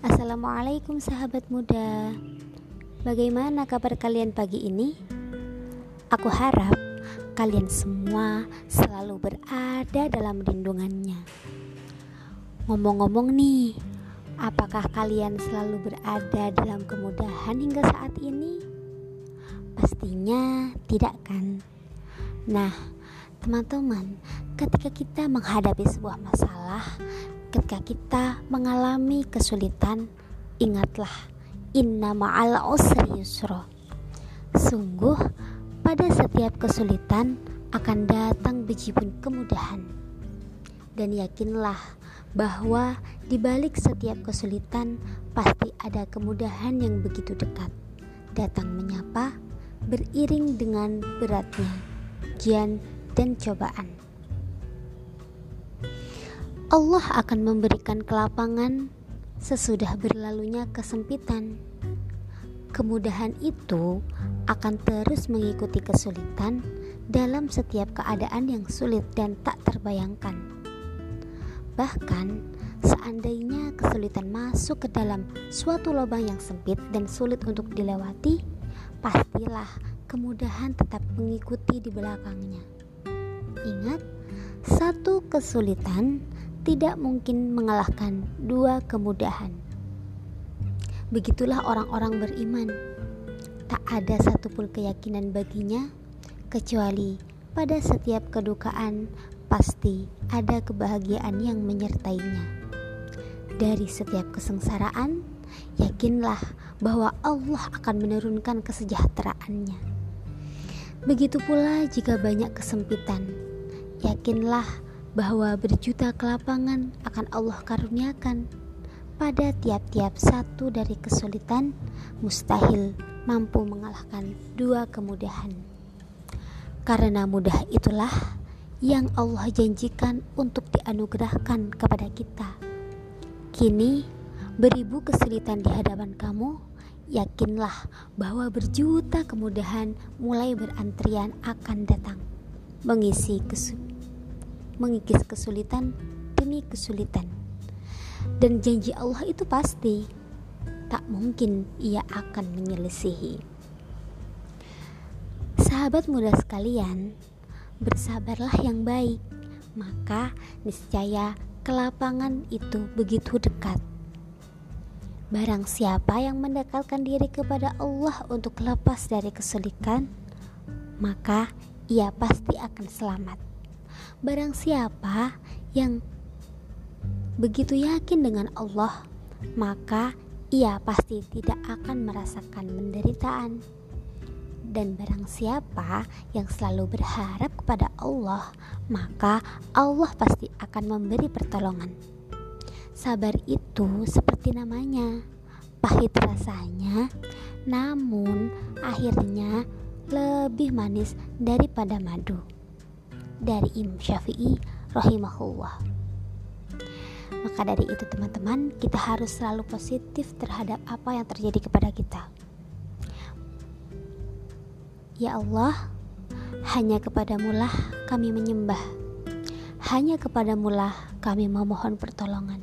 Assalamualaikum sahabat muda Bagaimana kabar kalian pagi ini? Aku harap kalian semua selalu berada dalam lindungannya Ngomong-ngomong nih Apakah kalian selalu berada dalam kemudahan hingga saat ini? Pastinya tidak kan? Nah, teman-teman, ketika kita menghadapi sebuah masalah, ketika kita mengalami kesulitan, ingatlah inna ma'al usri yusra. Sungguh pada setiap kesulitan akan datang bejibun kemudahan. Dan yakinlah bahwa di balik setiap kesulitan pasti ada kemudahan yang begitu dekat. Datang menyapa beriring dengan beratnya ujian dan cobaan. Allah akan memberikan kelapangan sesudah berlalunya kesempitan. Kemudahan itu akan terus mengikuti kesulitan dalam setiap keadaan yang sulit dan tak terbayangkan. Bahkan, seandainya kesulitan masuk ke dalam suatu lubang yang sempit dan sulit untuk dilewati, pastilah kemudahan tetap mengikuti di belakangnya. Ingat, satu kesulitan tidak mungkin mengalahkan dua kemudahan. Begitulah orang-orang beriman. Tak ada satupun keyakinan baginya kecuali pada setiap kedukaan pasti ada kebahagiaan yang menyertainya. Dari setiap kesengsaraan, yakinlah bahwa Allah akan menurunkan kesejahteraannya. Begitu pula jika banyak kesempitan, yakinlah bahwa berjuta kelapangan akan Allah karuniakan. Pada tiap-tiap satu dari kesulitan mustahil mampu mengalahkan dua kemudahan. Karena mudah itulah yang Allah janjikan untuk dianugerahkan kepada kita. Kini beribu kesulitan di hadapan kamu. Yakinlah bahwa berjuta kemudahan mulai berantrian akan datang. Mengisi kesulitan mengikis kesulitan demi kesulitan. Dan janji Allah itu pasti, tak mungkin ia akan menyelisihi. Sahabat muda sekalian, bersabarlah yang baik, maka niscaya kelapangan itu begitu dekat. Barang siapa yang mendekatkan diri kepada Allah untuk lepas dari kesulitan, maka ia pasti akan selamat. Barang siapa yang begitu yakin dengan Allah, maka ia pasti tidak akan merasakan penderitaan. Dan barang siapa yang selalu berharap kepada Allah, maka Allah pasti akan memberi pertolongan. Sabar itu seperti namanya, pahit rasanya, namun akhirnya lebih manis daripada madu dari Imam Syafi'i rahimahullah. Maka dari itu teman-teman, kita harus selalu positif terhadap apa yang terjadi kepada kita. Ya Allah, hanya kepadamulah kami menyembah. Hanya kepadamulah kami memohon pertolongan.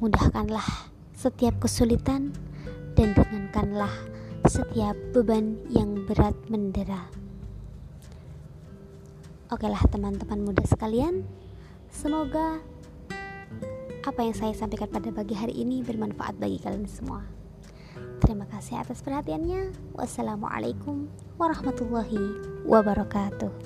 Mudahkanlah setiap kesulitan dan ringankanlah setiap beban yang berat mendera. Oke lah teman-teman muda sekalian, semoga apa yang saya sampaikan pada pagi hari ini bermanfaat bagi kalian semua. Terima kasih atas perhatiannya. Wassalamualaikum warahmatullahi wabarakatuh.